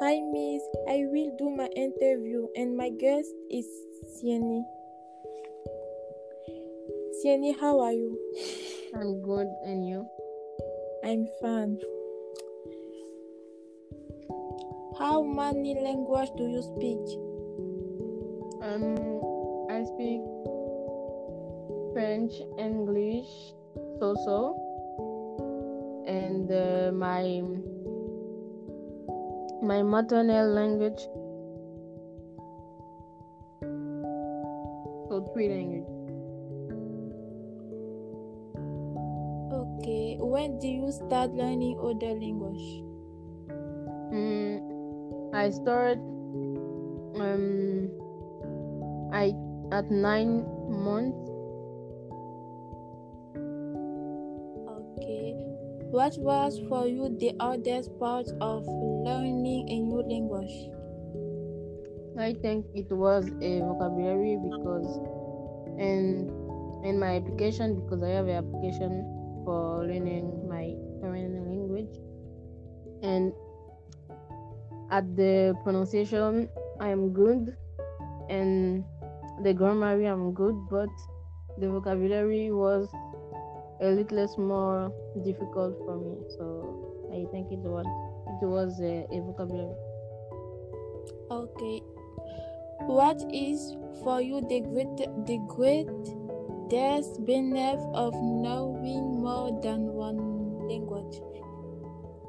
hi miss i will do my interview and my guest is sieni sieni how are you i'm good and you i'm fan how many language do you speak um, i speak french english soso and uh, my my maternal language so three language okay when do you start learning other language mm, i started um, i at nine months what was for you the oldest part of learning a new language i think it was a vocabulary because in in my application because i have an application for learning my foreign language and at the pronunciation i'm good and the grammary i'm good but the vocabulary was a little more difficult for me so i think it was, it was a, a vocabulary okay what is for you the great the great death benef of knowing more than one language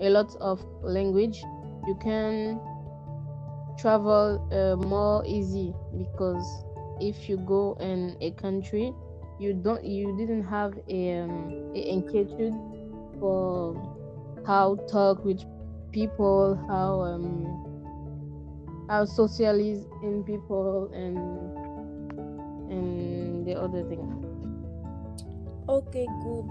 a lot of language you can travel uh, more easy because if you go in a country you don't you didn't have a, um, a inquietude for how talk with people how um, how socialis in people and um, other things. Okay, good.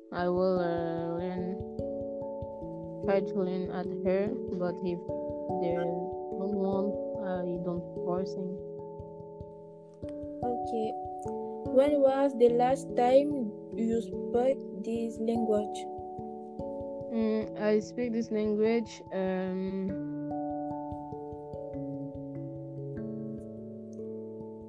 i will uh, learn try to learn at her but if they don't want i don't forcing okay when was the last time you spoke this language mm, i speak this language um,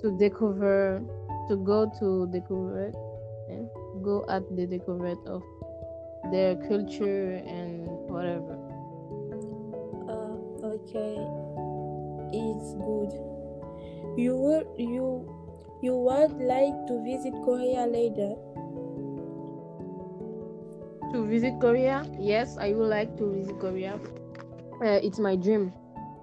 to decover to go to decover yeah? go at the decover of their culture and whatever uh, okay it's good you would you you would like to visit korea later to visit korea yes i would like to visit korea uh, it's my dream